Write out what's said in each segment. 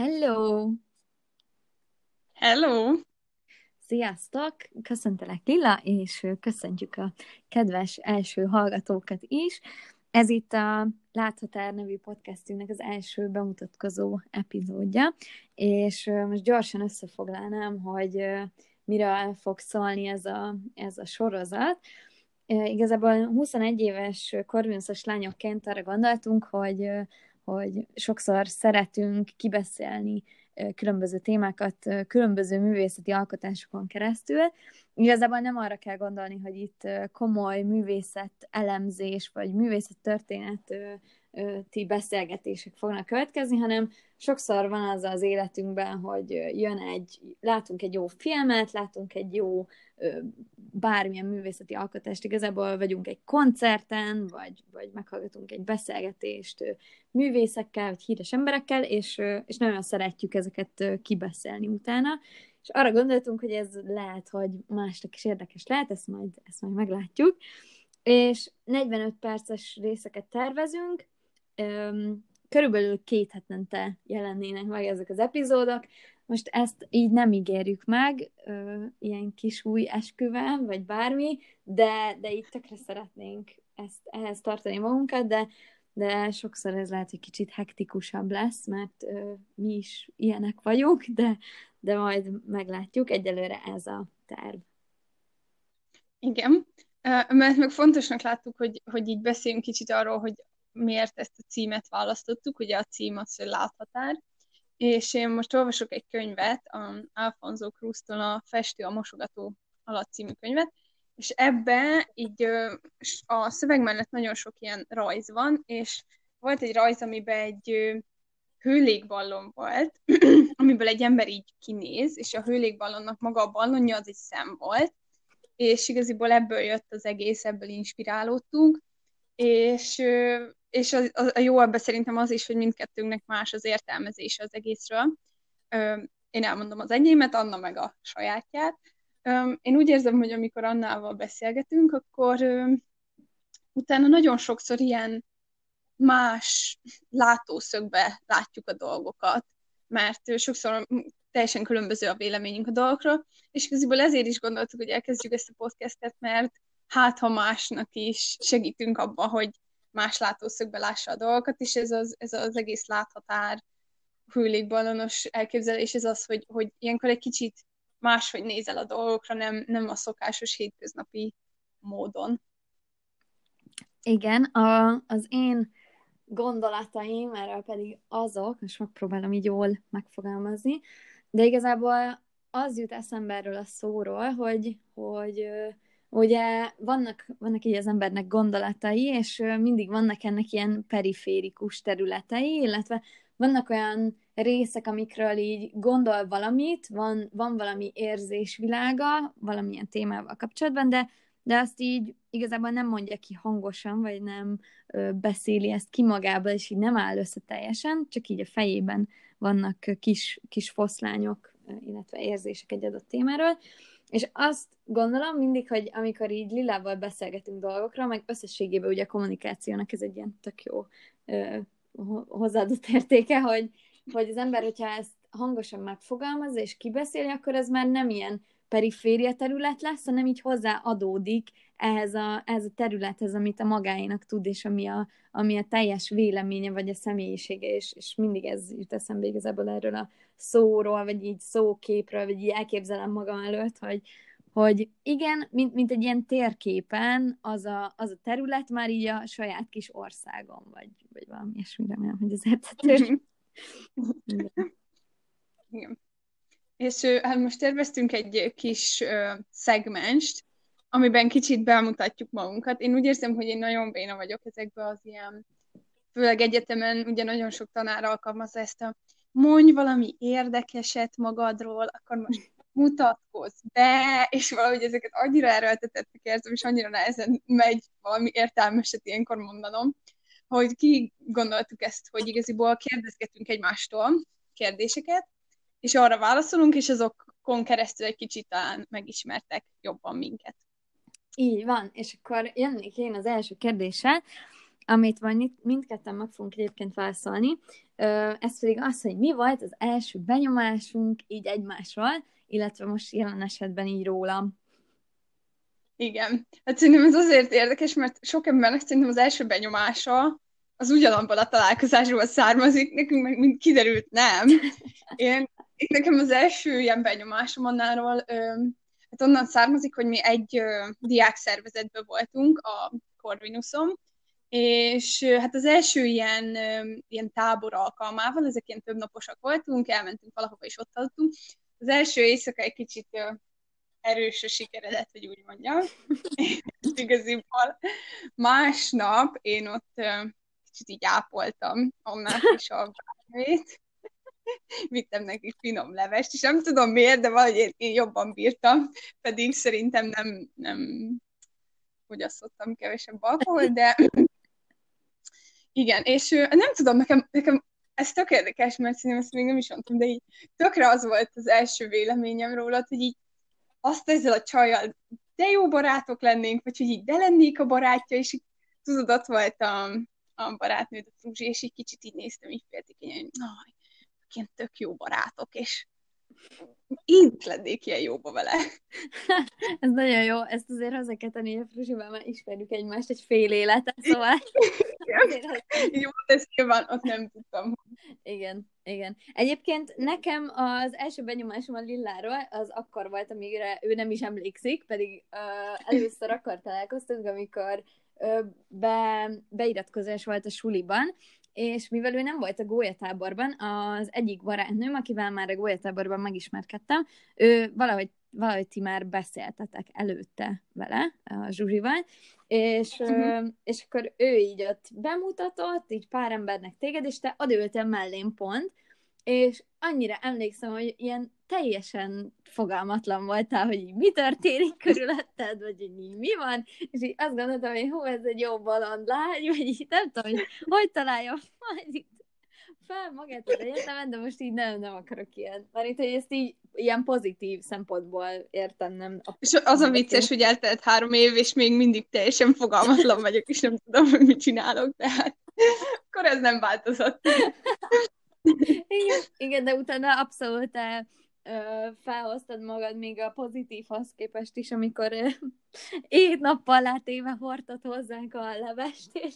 Hello! Hello! Sziasztok! Köszöntelek Lilla, és köszöntjük a kedves első hallgatókat is. Ez itt a Láthatár nevű podcastünknek az első bemutatkozó epizódja, és most gyorsan összefoglalnám, hogy mire fog szólni ez a, ez a sorozat. Igazából 21 éves korvinuszos lányokként arra gondoltunk, hogy hogy sokszor szeretünk kibeszélni különböző témákat különböző művészeti alkotásokon keresztül. Igazából nem arra kell gondolni, hogy itt komoly művészet elemzés vagy művészet történet ti beszélgetések fognak következni, hanem sokszor van az az életünkben, hogy jön egy, látunk egy jó filmet, látunk egy jó bármilyen művészeti alkotást, igazából vagyunk egy koncerten, vagy, vagy meghallgatunk egy beszélgetést művészekkel, vagy híres emberekkel, és, és nagyon szeretjük ezeket kibeszélni utána, és arra gondoltunk, hogy ez lehet, hogy másnak is érdekes lehet, ezt majd, ezt majd meglátjuk, és 45 perces részeket tervezünk, körülbelül két hetente jelennének meg ezek az epizódok. Most ezt így nem ígérjük meg, ö, ilyen kis új esküvel, vagy bármi, de, de így tökre szeretnénk ezt, ehhez tartani magunkat, de, de sokszor ez lehet, hogy kicsit hektikusabb lesz, mert ö, mi is ilyenek vagyunk, de, de majd meglátjuk. Egyelőre ez a terv. Igen, mert meg fontosnak láttuk, hogy, hogy így beszéljünk kicsit arról, hogy miért ezt a címet választottuk, ugye a cím az, hogy láthatár, és én most olvasok egy könyvet, a Alfonso Cruz-tól a Festő a mosogató alatt című könyvet, és ebbe így a szöveg mellett nagyon sok ilyen rajz van, és volt egy rajz, amiben egy hőlégballon volt, amiből egy ember így kinéz, és a hőlégballonnak maga a ballonja az egy szem volt, és igaziból ebből jött az egész, ebből inspirálódtunk, és és a, a, a jó ebben szerintem az is, hogy mindkettőnknek más az értelmezése az egészről. Én elmondom az enyémet, Anna meg a sajátját. Én úgy érzem, hogy amikor Annával beszélgetünk, akkor utána nagyon sokszor ilyen más látószögbe látjuk a dolgokat, mert sokszor teljesen különböző a véleményünk a dolgokról, és igazából ezért is gondoltuk, hogy elkezdjük ezt a podcastet, mert hát ha másnak is segítünk abban, hogy más látószögbe lássa a dolgokat, és ez az, ez az egész láthatár hőlékballonos elképzelés, ez az, hogy, hogy ilyenkor egy kicsit máshogy nézel a dolgokra, nem, nem a szokásos hétköznapi módon. Igen, a, az én gondolataim erről pedig azok, és megpróbálom így jól megfogalmazni, de igazából az jut eszembe erről a szóról, hogy, hogy ugye vannak, vannak így az embernek gondolatai, és mindig vannak ennek ilyen periférikus területei, illetve vannak olyan részek, amikről így gondol valamit, van, van valami érzésvilága valamilyen témával kapcsolatban, de, de azt így igazából nem mondja ki hangosan, vagy nem ö, beszéli ezt ki magába, és így nem áll össze teljesen, csak így a fejében vannak kis, kis foszlányok, illetve érzések egy adott témáról. És azt gondolom mindig, hogy amikor így Lilával beszélgetünk dolgokra, meg összességében ugye a kommunikációnak ez egy ilyen tök jó ö, hozzáadott értéke, hogy, hogy az ember, hogyha ezt hangosan megfogalmazza és kibeszéli, akkor ez már nem ilyen periféria terület lesz, hanem így hozzáadódik ehhez a, ehhez a területhez, amit a magáinak tud, és ami a, ami a teljes véleménye, vagy a személyisége, és, és mindig ez jut eszembe igazából erről a szóról, vagy így szóképről, vagy így elképzelem magam előtt, hogy, hogy igen, mint, mint egy ilyen térképen az a, az a terület már így a saját kis országom, vagy, vagy valami ilyesmi, remélem, hogy az értető. igen. És hát most terveztünk egy kis uh, szegmenst, amiben kicsit bemutatjuk magunkat. Én úgy érzem, hogy én nagyon béna vagyok ezekben az ilyen, főleg egyetemen ugye nagyon sok tanár alkalmazza ezt a mondj valami érdekeset magadról, akkor most mutatkozz be, és valahogy ezeket annyira erőltetettek érzem, és annyira nehezen megy valami értelmeset ilyenkor mondanom, hogy ki gondoltuk ezt, hogy igaziból kérdezgetünk egymástól kérdéseket, és arra válaszolunk, és azokon keresztül egy kicsit talán megismertek jobban minket. Így van, és akkor jönnék én az első kérdéssel, amit majd mindketten meg fogunk egyébként válaszolni. ez pedig az, hogy mi volt az első benyomásunk így egymásról, illetve most jelen esetben így rólam. Igen. Hát szerintem ez azért érdekes, mert sok embernek szerintem az első benyomása az ugyanabban a találkozásból származik, nekünk meg mind kiderült nem. Én, én nekem az első ilyen benyomásom annáról, hát onnan származik, hogy mi egy diák szervezetben voltunk a Corvinusom, és hát az első ilyen, ilyen tábor alkalmával, ezek ilyen több naposak voltunk, elmentünk valahova és ott aludtunk. Az első éjszaka egy kicsit erős a sikeredet, hogy úgy mondjam. igaziból másnap én ott kicsit így ápoltam onnan is a bármét. Vittem neki finom levest, és nem tudom miért, de valahogy én jobban bírtam, pedig szerintem nem, nem fogyasztottam kevesebb alkohol, de igen, és nem tudom, nekem, nekem ez tök érdekes, mert szerintem ezt még nem is mondtam, de így tökre az volt az első véleményem róla, hogy így azt ezzel a csajjal de jó barátok lennénk, vagy hogy így de lennék a barátja, és így tudod, ott volt a, a barátnőd, a Fruzsi, és így kicsit így néztem, így féltékenyen, hogy ilyen tök jó barátok, és én lennék ilyen jóba vele. Ez nagyon jó, ezt azért hozzá kell tenni, hogy a Fruzsival már ismerjük egymást egy fél életet, szóval... jó, ezt nyilván ott nem tudtam. Igen, igen. Egyébként nekem az első benyomásom a Lilláról az akkor volt, amire ő nem is emlékszik, pedig uh, először akkor találkoztunk, amikor uh, be, beiratkozás volt a suliban, és mivel ő nem volt a gólyatáborban, az egyik barátnőm, akivel már a gólyatáborban megismerkedtem, ő valahogy, valahogy ti már beszéltetek előtte vele, a Zsuzsival, és, uh-huh. és akkor ő így ott bemutatott, így pár embernek téged, és te odültem mellém pont, és annyira emlékszem, hogy ilyen teljesen fogalmatlan voltál, hogy így mi történik körülötted, vagy hogy így mi van, és így azt gondoltam, hogy hú, ez egy jó baland lány, vagy így nem tudom, hogy hogy találjam majd itt fel magát az egyetemet, de most így nem, nem akarok ilyen. Mert itt, hogy ezt így ilyen pozitív szempontból értem, nem. A és az a vicces, hogy eltelt három év, és még mindig teljesen fogalmatlan vagyok, és nem tudom, hogy mit csinálok, tehát akkor ez nem változott. igen, igen, de utána abszolút el, ö, felhoztad magad még a pozitívhoz képest is, amikor ö, ét nappal látéve hordtad hozzánk a levest, és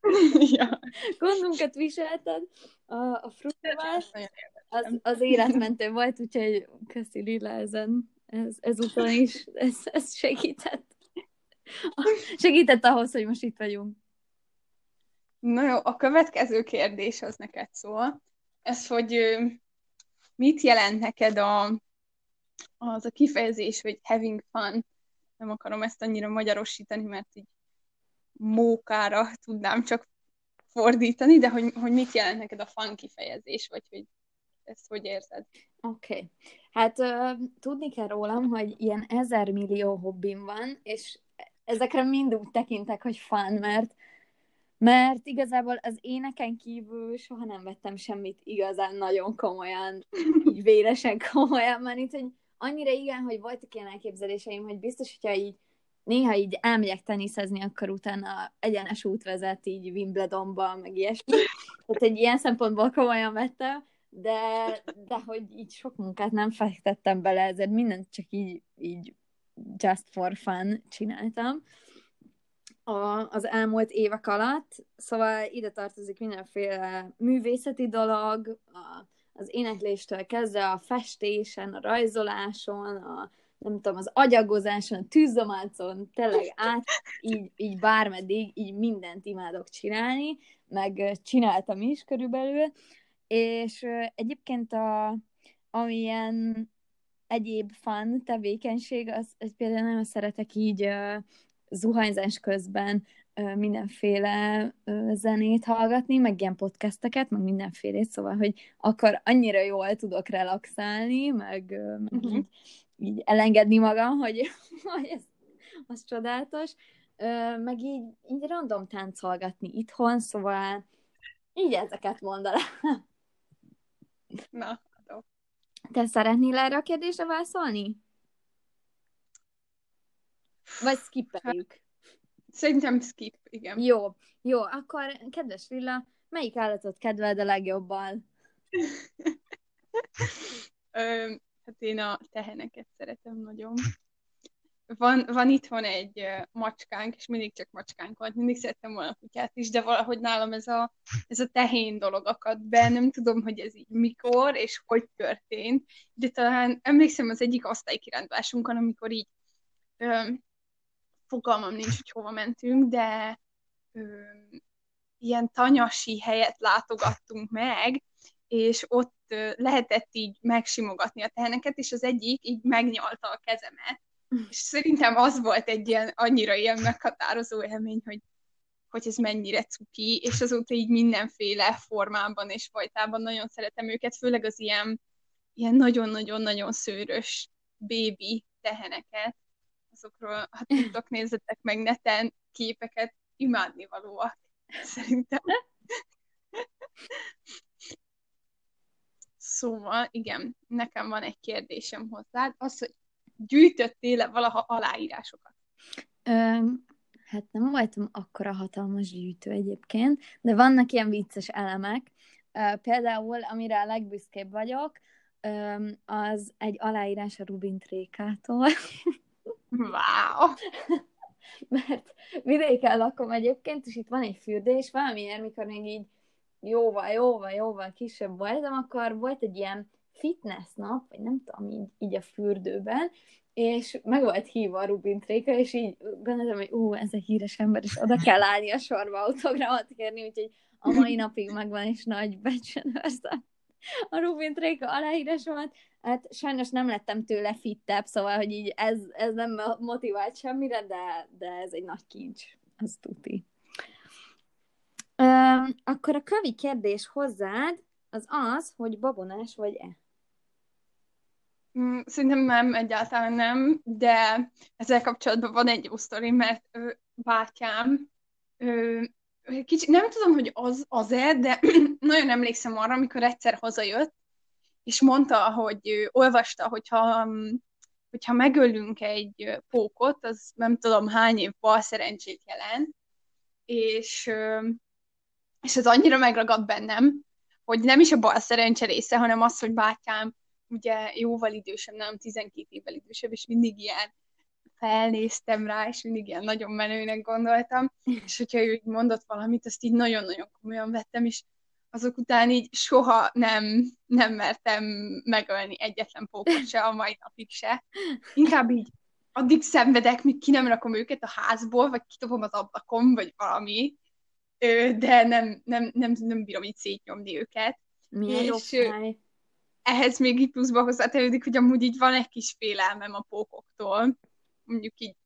ja. gondunkat viselted a, a frutával. Az, az életmentő volt, úgyhogy köszi Lila ezen, ez, ezúton is, ez, ez segített. Segített ahhoz, hogy most itt vagyunk. Na jó, a következő kérdés az neked szól ez, hogy mit jelent neked a, az a kifejezés, hogy having fun. Nem akarom ezt annyira magyarosítani, mert így mókára tudnám csak fordítani, de hogy, hogy mit jelent neked a fun kifejezés, vagy hogy ezt hogy érzed? Oké. Okay. Hát uh, tudni kell rólam, hogy ilyen ezer millió hobbim van, és ezekre mind úgy tekintek, hogy fun, mert mert igazából az éneken kívül soha nem vettem semmit igazán nagyon komolyan, így véresen komolyan, mert itt, hogy annyira igen, hogy voltak ilyen elképzeléseim, hogy biztos, hogyha így néha így elmegyek teniszezni, akkor utána egyenes út vezet így Wimbledonba, meg ilyesmi. Tehát egy ilyen szempontból komolyan vettem, de, de hogy így sok munkát nem fektettem bele, ezért mindent csak így, így just for fun csináltam a, az elmúlt évek alatt, szóval ide tartozik mindenféle művészeti dolog, a, az énekléstől kezdve a festésen, a rajzoláson, a nem tudom, az agyagozáson, a tűzdomácon, tényleg át, így, így bármeddig, így mindent imádok csinálni, meg csináltam is körülbelül, és egyébként a, amilyen egyéb fan tevékenység, az, az például nagyon szeretek így zuhanyzás közben mindenféle zenét hallgatni, meg ilyen podcasteket, meg mindenfélét, szóval, hogy akkor annyira jól tudok relaxálni, meg, meg uh-huh. így, így elengedni magam, hogy, hogy ez az csodálatos, meg így, így random táncolgatni itthon, szóval így ezeket mondanám. Na, Te szeretnél erre a kérdésre válaszolni? Vagy skippeljük. Szerintem skip, igen. Jó, jó, akkor kedves Lilla, Melyik állatot kedveled a legjobban? Ö, hát én a teheneket szeretem nagyon. Van, van itthon egy macskánk, és mindig csak macskánk volt, mindig szerettem volna kutyát is, de valahogy nálam ez a, ez a tehén dolog akadt be, nem tudom, hogy ez így mikor és hogy történt, de talán emlékszem az egyik osztálykirándulásunkon, amikor így fogalmam nincs, hogy hova mentünk, de ö, ilyen tanyasi helyet látogattunk meg, és ott lehetett így megsimogatni a teheneket, és az egyik így megnyalta a kezemet. És szerintem az volt egy ilyen, annyira ilyen meghatározó élmény, hogy, hogy ez mennyire cuki, és azóta így mindenféle formában és fajtában nagyon szeretem őket, főleg az ilyen, ilyen nagyon-nagyon-nagyon szőrös bébi teheneket. Azokról, ha tudtok, nézzetek meg neten képeket, imádnivalóak, szerintem. Szóval, igen, nekem van egy kérdésem hozzád, az, hogy gyűjtöttél-e valaha aláírásokat? Ö, hát nem voltam akkora hatalmas gyűjtő egyébként, de vannak ilyen vicces elemek. Például, amire a legbüszkébb vagyok, az egy aláírás a Rubin Trékától. Wow! Mert vidéken lakom egyébként, és itt van egy fürdés, valamiért, mikor még így jóval, jóval, jóval kisebb voltam, akkor volt egy ilyen fitness nap, vagy nem tudom, így, így a fürdőben, és meg volt hívva a Rubin Tréka, és így gondoltam, hogy ú, ez a híres ember, és oda kell állni a sorba autogramot kérni, úgyhogy a mai napig megvan, és nagy becsön a Rubin Tréka aláírásomat. Hát sajnos nem lettem tőle fittebb, szóval, hogy így ez, ez nem motivált semmire, de, de ez egy nagy kincs, az tuti. Ö, akkor a kavi kérdés hozzád az az, hogy babonás vagy-e? Mm, Szerintem nem, egyáltalán nem, de ezzel kapcsolatban van egy jó sztori, mert ő, bátyám, ő, kicsit, nem tudom, hogy az az-e, de nagyon emlékszem arra, amikor egyszer hazajött, és mondta, hogy ő olvasta, hogyha, hogyha megölünk egy pókot, az nem tudom hány év bal szerencsét jelent, és, és ez annyira megragadt bennem, hogy nem is a bal szerencse része, hanem az, hogy bátyám ugye jóval idősebb, nem 12 évvel idősebb, és mindig ilyen felnéztem rá, és mindig ilyen nagyon menőnek gondoltam, és hogyha ő mondott valamit, azt így nagyon-nagyon komolyan vettem, és azok után így soha nem, nem mertem megölni egyetlen pókot se, a mai napig se. Inkább így addig szenvedek, míg ki nem rakom őket a házból, vagy kitobom az ablakon, vagy valami, de nem, nem, nem, nem bírom így szétnyomni őket. Milyen fáj. Ehhez még így pluszba hozzátevődik, hogy amúgy így van egy kis félelmem a pókoktól, mondjuk így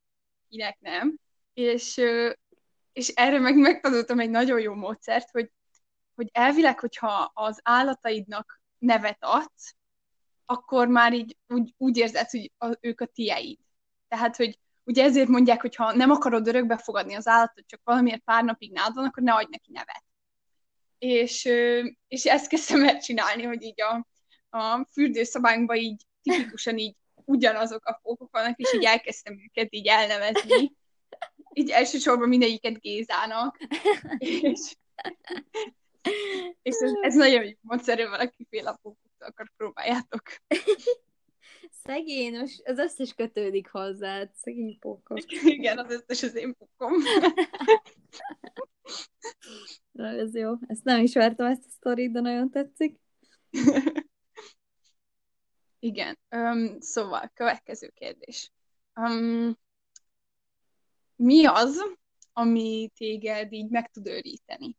kinek nem, és, és erre meg megtanultam egy nagyon jó módszert, hogy, hogy elvileg, hogyha az állataidnak nevet adsz, akkor már így úgy, úgy érzed, hogy a, ők a tieid. Tehát, hogy ugye ezért mondják, hogy ha nem akarod örökbe fogadni az állatot, csak valamiért pár napig nálad van, akkor ne adj neki nevet. És, és ezt kezdtem el csinálni, hogy így a, a fürdőszobánkban így tipikusan így ugyanazok a fókok vannak, és így elkezdtem őket így elnevezni. Így elsősorban mindegyiket Gézának. És, és ez, ez nagyon jó módszer, valaki fél a fókoktól, akkor próbáljátok. Szegény, az összes kötődik hozzá, szegény pókok. Igen, az összes az én pókom. Na, ez jó. Ezt nem ismertem ezt a sztorit, de nagyon tetszik. Igen. Um, szóval, következő kérdés. Um, mi az, ami téged így meg tud őríteni?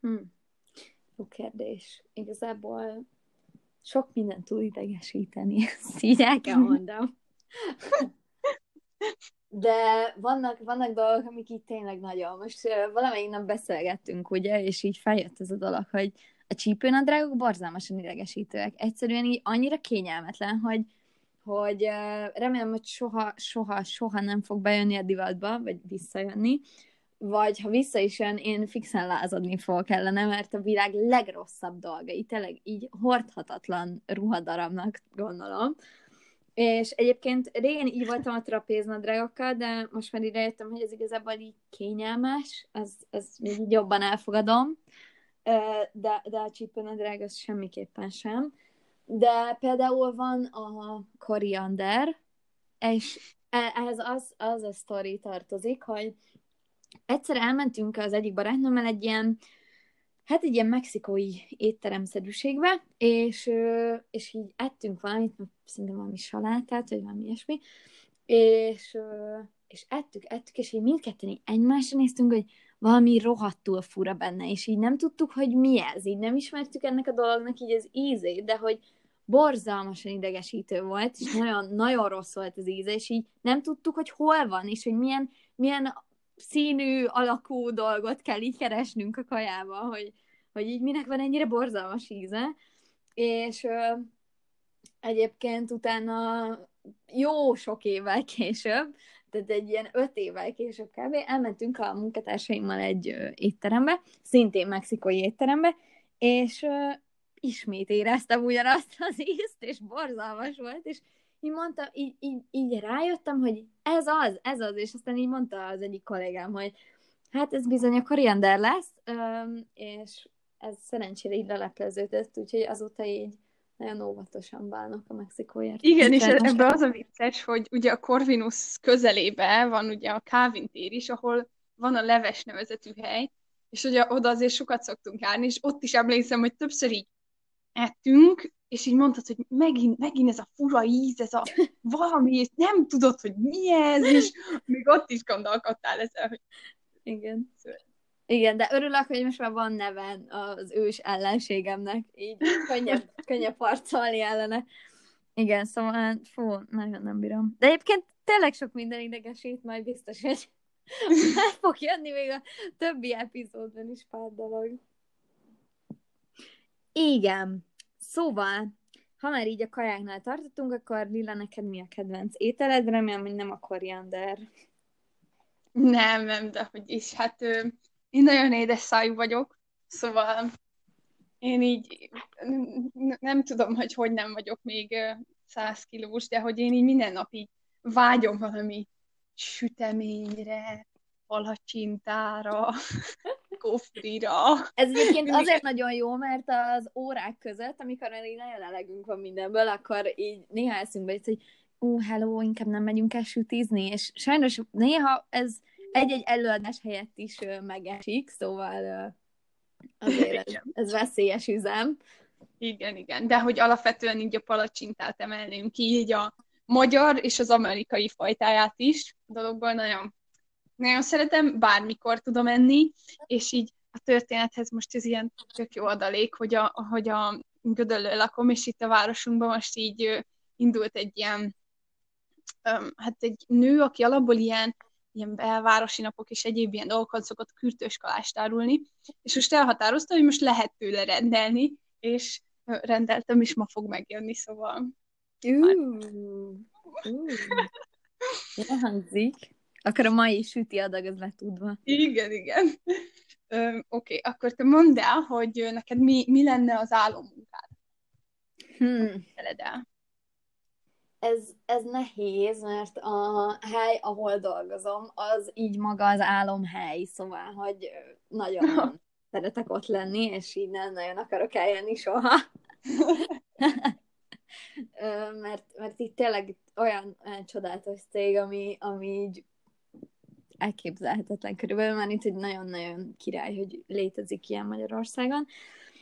Hm. Jó kérdés. Igazából sok mindent tud idegesíteni, ezt így el kell mondom. De vannak, vannak dolgok, amik így tényleg nagyon. Most valamelyik nap beszélgettünk, ugye, és így feljött ez a dolog, hogy a csípőnadrágok borzalmasan idegesítőek. Egyszerűen így annyira kényelmetlen, hogy, hogy remélem, hogy soha, soha, soha nem fog bejönni a divatba, vagy visszajönni, vagy ha vissza is jön, én fixen lázadni fogok ellene, mert a világ legrosszabb dolgai, tényleg így hordhatatlan ruhadarabnak gondolom. És egyébként régen így voltam a trapéznadrágokkal, de most már ide jöttem, hogy ez igazából így kényelmes, az, az még így jobban elfogadom, de, de a csípőnadrág az semmiképpen sem. De például van a koriander, és e, ehhez az, az a sztori tartozik, hogy egyszer elmentünk az egyik barátnőmmel egy ilyen hát egy ilyen mexikói étteremszerűségbe, és, és így ettünk valamit, szerintem valami salátát, vagy valami ilyesmi, és, és ettük, ettük, és így mindketten így egymásra néztünk, hogy valami rohadtul fura benne, és így nem tudtuk, hogy mi ez, így nem ismertük ennek a dolognak így az ízét, de hogy borzalmasan idegesítő volt, és nagyon, nagyon rossz volt az íze, és így nem tudtuk, hogy hol van, és hogy milyen, milyen színű, alakú dolgot kell így keresnünk a kajába, hogy, hogy így minek van ennyire borzalmas íze. És ö, egyébként utána jó sok évvel később, tehát egy ilyen öt évvel később kb. elmentünk a munkatársaimmal egy ö, étterembe, szintén mexikói étterembe, és ö, ismét éreztem ugyanazt az ízt, és borzalmas volt, és így mondtam, így, így, így rájöttem, hogy ez az, ez az, és aztán így mondta az egyik kollégám, hogy hát ez bizony a koriander lesz, és ez szerencsére így lelepleződött, úgyhogy azóta így nagyon óvatosan bánok a mexikóért. Igen, és ebben az a vicces, hogy ugye a Corvinus közelébe van ugye a Calvin tér is, ahol van a leves nevezetű hely, és ugye oda azért sokat szoktunk járni, és ott is emlékszem, hogy többször így ettünk, és így mondtad, hogy megint, megint ez a fura íz, ez a valami, és nem tudod, hogy mi ez, és még ott is gondolkodtál ezzel, hogy igen. Igen, de örülök, hogy most már van neven az ős ellenségemnek, így könnyebb, könnyebb harcolni ellene. Igen, szóval, fú, nagyon nem bírom. De egyébként tényleg sok minden idegesít, majd biztos, hogy el fog jönni még a többi epizódban is pár dolog. Igen. Szóval, ha már így a kajáknál tartottunk, akkor Lila, neked mi a kedvenc ételed? Remélem, hogy nem a koriander. Nem, nem, de hogy is. Hát én nagyon édes szájú vagyok, szóval én így nem tudom, hogy hogy nem vagyok még száz kilós, de hogy én így minden nap így vágyom valami süteményre, palacsintára, kofrira. Ez egyébként azért nagyon jó, mert az órák között, amikor így nagyon elegünk van mindenből, akkor így néha eszünkbe jut, hogy ú, uh, hello, inkább nem megyünk el sütizni, és sajnos néha ez egy-egy előadás helyett is megesik, szóval azért ez, ez veszélyes üzem. Igen, igen, de hogy alapvetően így a palacsintát emelném ki, így a magyar és az amerikai fajtáját is a dologból. Nagyon nagyon szeretem, bármikor tudom enni, és így a történethez most ez ilyen tök jó adalék, hogy a, hogy a Gödöllő lakom, és itt a városunkban most így indult egy ilyen, hát egy nő, aki alapból ilyen, ilyen belvárosi napok és egyéb ilyen dolgokat szokott kürtőskalást árulni, és most elhatározta, hogy most lehet tőle rendelni, és rendeltem, és ma fog megjönni, szóval... Hangzik. Akkor a mai süti adag az lett tudva. Igen, igen. Oké, okay, akkor te mondd el, hogy neked mi, mi lenne az álommunkád? Hmm. Ez, ez nehéz, mert a hely, ahol dolgozom, az így maga az álomhely, szóval, hogy nagyon szeretek ott lenni, és így nem nagyon akarok eljönni soha. mert, mert itt tényleg olyan, olyan csodálatos cég, ami, ami így elképzelhetetlen körülbelül, mert itt egy nagyon-nagyon király, hogy létezik ilyen Magyarországon.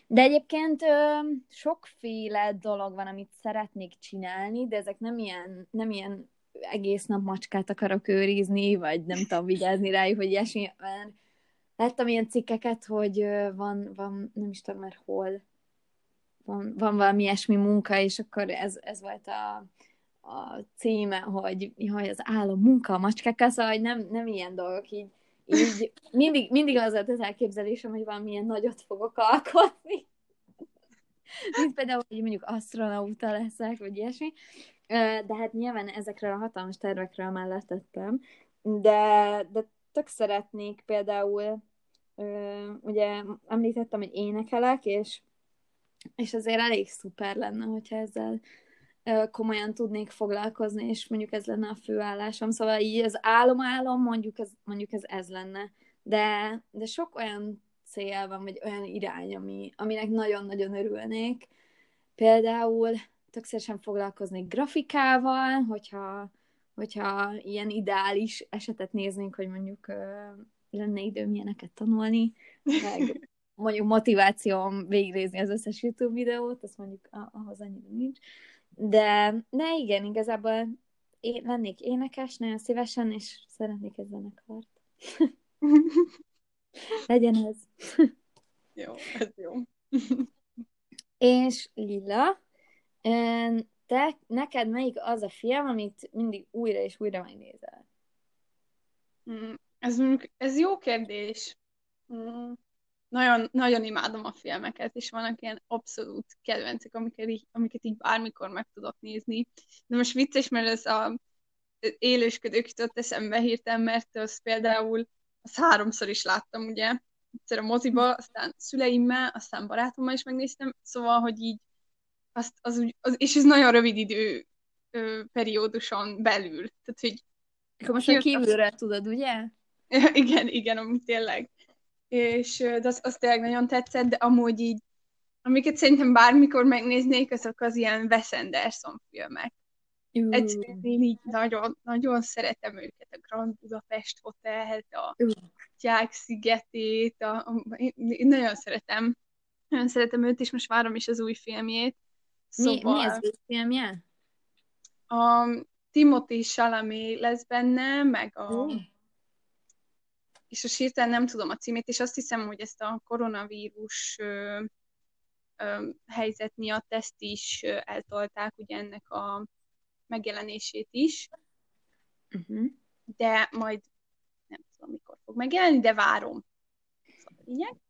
De egyébként ö, sokféle dolog van, amit szeretnék csinálni, de ezek nem ilyen, nem ilyen egész nap macskát akarok őrizni, vagy nem tudom vigyázni rájuk, hogy ilyesmi, mert láttam ilyen cikkeket, hogy van, van nem is tudom már hol, van, van valami ilyesmi munka, és akkor ez, ez volt a, a címe, hogy, hogy az álom munka a macskákkal, szóval hogy nem, nem ilyen dolgok így, így mindig, mindig az volt az elképzelésem, hogy valamilyen nagyot fogok alkotni. Mint például, hogy mondjuk asztronauta leszek, vagy ilyesmi. De hát nyilván ezekről a hatalmas tervekről már letettem. De, de tök szeretnék például, ugye említettem, hogy énekelek, és, és azért elég szuper lenne, hogyha ezzel komolyan tudnék foglalkozni, és mondjuk ez lenne a főállásom. Szóval így az álom-álom, mondjuk ez, mondjuk ez, ez lenne. De, de sok olyan cél van, vagy olyan irány, ami, aminek nagyon-nagyon örülnék. Például tök szívesen foglalkoznék grafikával, hogyha, hogyha ilyen ideális esetet néznénk, hogy mondjuk lenne időm ilyeneket tanulni, meg mondjuk motivációm végignézni az összes YouTube videót, azt mondjuk ahhoz annyira nincs. De, de igen, igazából én lennék énekes nagyon szívesen, és szeretnék egy zenekart. Legyen ez. jó, ez jó. és Lila, te, neked melyik az a film, amit mindig újra és újra megnézel? Mm, ez, ez jó kérdés. Nagyon, nagyon imádom a filmeket, és vannak ilyen abszolút kedvencek, amiket így, amiket így bármikor meg tudok nézni. De most vicces, mert ez a élősködők jutott eszembe hirtelen, mert az például az háromszor is láttam, ugye, egyszer a moziba, aztán szüleimmel, aztán barátommal is megnéztem, szóval, hogy így azt, az úgy, az, és ez nagyon rövid idő ö, perióduson belül. Tehát, hogy akkor most a kívülre tudod, ugye? igen, igen, amúgy tényleg. És de az, az tényleg nagyon tetszett, de amúgy így, amiket szerintem bármikor megnéznék, azok az ilyen Wes Anderson filmek. Uh. Egyszerűen én így nagyon, nagyon szeretem őket, a Grand Budapest Hotel, a uh. Tyák szigetét, a, a, én, én nagyon szeretem. Nagyon szeretem őt, és most várom is az új filmjét. Szóval... Mi, mi szóval az új filmje? A Timothy Chalamet lesz benne, meg a... Uh és a hirtelen nem tudom a címét, és azt hiszem, hogy ezt a koronavírus ö, ö, helyzet miatt ezt is eltolták, ugye ennek a megjelenését is, uh-huh. de majd nem tudom, mikor fog megjelenni, de várom. Szóval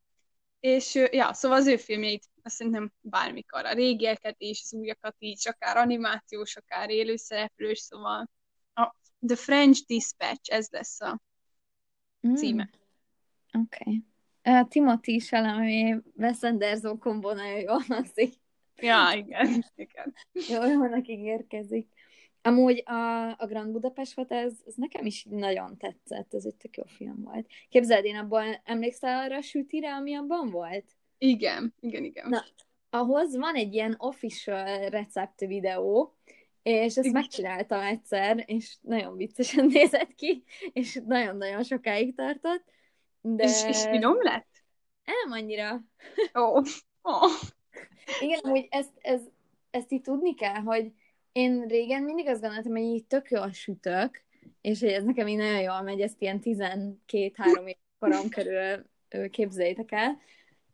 És ja, szóval az ő filmjeit azt szerintem bármikor, a régieket is, az újakat is, akár animációs, akár élőszereplős, szóval a The French Dispatch, ez lesz a címe. Mm. Oké. Okay. Uh, Timothy Chalamet, Wes Anderson kombó nagyon jól hangzik. Ja, igen, igen. Jól vannak ígérkezik. Amúgy a, a Grand Budapest volt, ez, ez nekem is nagyon tetszett, ez egy tök jó film volt. Képzeld, én abban emlékszel arra a sütire, ami abban volt? Igen, igen, igen. Na, ahhoz van egy ilyen official recept videó, és ezt megcsináltam egyszer, és nagyon viccesen nézett ki, és nagyon-nagyon sokáig tartott. De... És, és finom lett? Nem annyira. Ó. Oh. Oh. Igen, hogy ezt, ez, ezt így tudni kell, hogy én régen mindig azt gondoltam, hogy így tök jól sütök, és hogy ez nekem így nagyon jól megy, ezt ilyen 12-3 év korom körül képzeljétek el,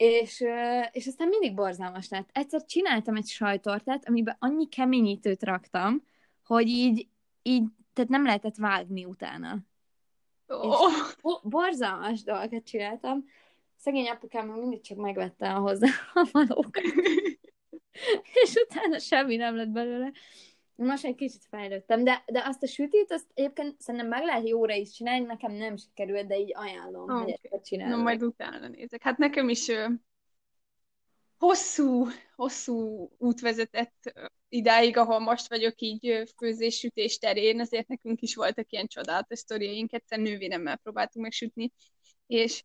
és, és aztán mindig borzalmas lett. Egyszer csináltam egy sajtortát, amiben annyi keményítőt raktam, hogy így, így tehát nem lehetett vágni utána. Oh. És borzalmas dolgokat csináltam. Szegény apukám mindig csak megvette a hozzá a valókat. és utána semmi nem lett belőle. Most egy kicsit fejlődtem, de, de azt a sütét, azt egyébként szerintem meg lehet jóra is csinálni, nekem nem sikerült, de így ajánlom, okay. hogy ezt csinálom. Na, majd utána nézek. Hát nekem is ö, hosszú, hosszú út vezetett idáig, ahol most vagyok így főzés-sütés terén, azért nekünk is voltak ilyen csodálatos sztoriaink, egyszer nővéremmel próbáltunk megsütni, és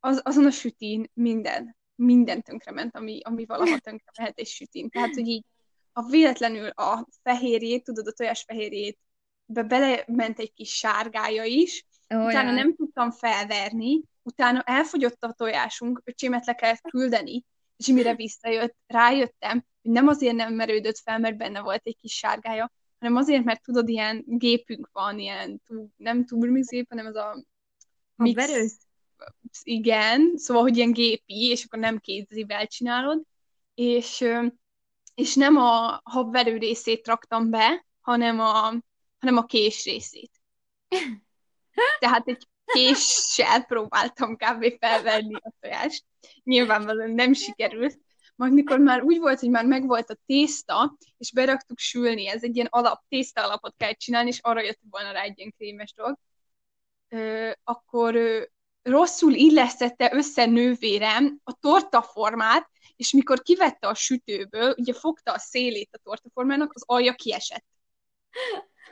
az, azon a sütin minden, minden tönkrement, ami, ami valaha tönkre mehet egy sütin. Tehát, hogy így ha véletlenül a fehérjét, tudod, a tojás fehérjét, be belement egy kis sárgája is, oh, utána nem tudtam felverni, utána elfogyott a tojásunk, öcsémet le kellett küldeni, és mire visszajött, rájöttem, hogy nem azért nem merődött fel, mert benne volt egy kis sárgája, hanem azért, mert tudod, ilyen gépünk van, ilyen nem turmixgép, hanem az a mix, Verő? igen, szóval, hogy ilyen gépi, és akkor nem kézivel csinálod, és és nem a habverő részét raktam be, hanem a, hanem a kés részét. Tehát egy késsel próbáltam kb. felvenni a tojást. Nyilvánvalóan nem sikerült. Majd mikor már úgy volt, hogy már megvolt a tészta, és beraktuk sülni, ez egy ilyen alap, tészta alapot kell csinálni, és arra jött volna rá egy ilyen krémes dolog, ö, akkor ö, rosszul illesztette össze nővérem a torta formát, és mikor kivette a sütőből, ugye fogta a szélét a tortaformának, az alja kiesett.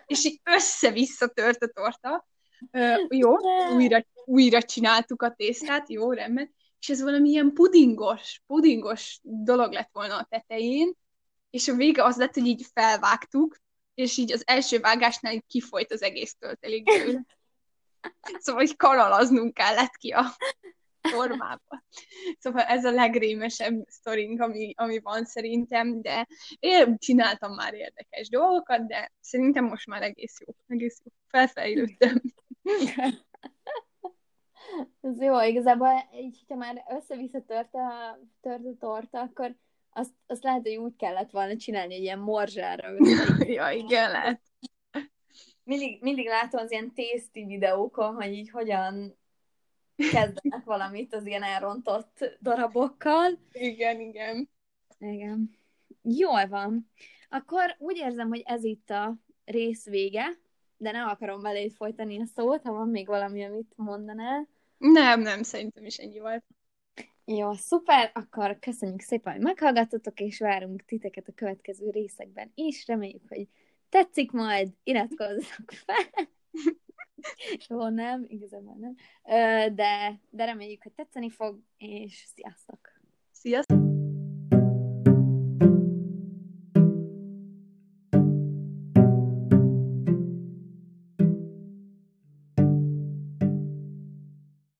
És így össze-vissza tört a torta. Ö, jó, újra, újra csináltuk a tésztát, jó, rendben. És ez valami ilyen pudingos, pudingos dolog lett volna a tetején, és a vége az lett, hogy így felvágtuk, és így az első vágásnál így kifolyt az egész töltelék. Szóval, hogy kanalaznunk kellett ki a formába. Szóval ez a legrémesebb sztorink, ami, ami van szerintem, de én csináltam már érdekes dolgokat, de szerintem most már egész jó, egész jó. Felfejlődtem. Ez jó, igazából így, hogyha már össze-vissza tört a, tört a torta, akkor azt, azt lehet, hogy úgy kellett volna csinálni, hogy ilyen morzsára. ja, igen, lehet. Mindig, mindig látom az ilyen tészti videókon, hogy így hogyan kezdenek valamit az ilyen elrontott darabokkal. Igen, igen. Igen. Jól van. Akkor úgy érzem, hogy ez itt a rész vége, de nem akarom beléd folytani a szót, ha van még valami, amit mondanál. Nem, nem, szerintem is ennyi volt. Jó, szuper, akkor köszönjük szépen, hogy meghallgattatok, és várunk titeket a következő részekben is. Reméljük, hogy tetszik majd, iratkozzatok fel. Jó, nem, igazából nem. De, de reméljük, hogy tetszeni fog, és sziasztok! Sziasztok!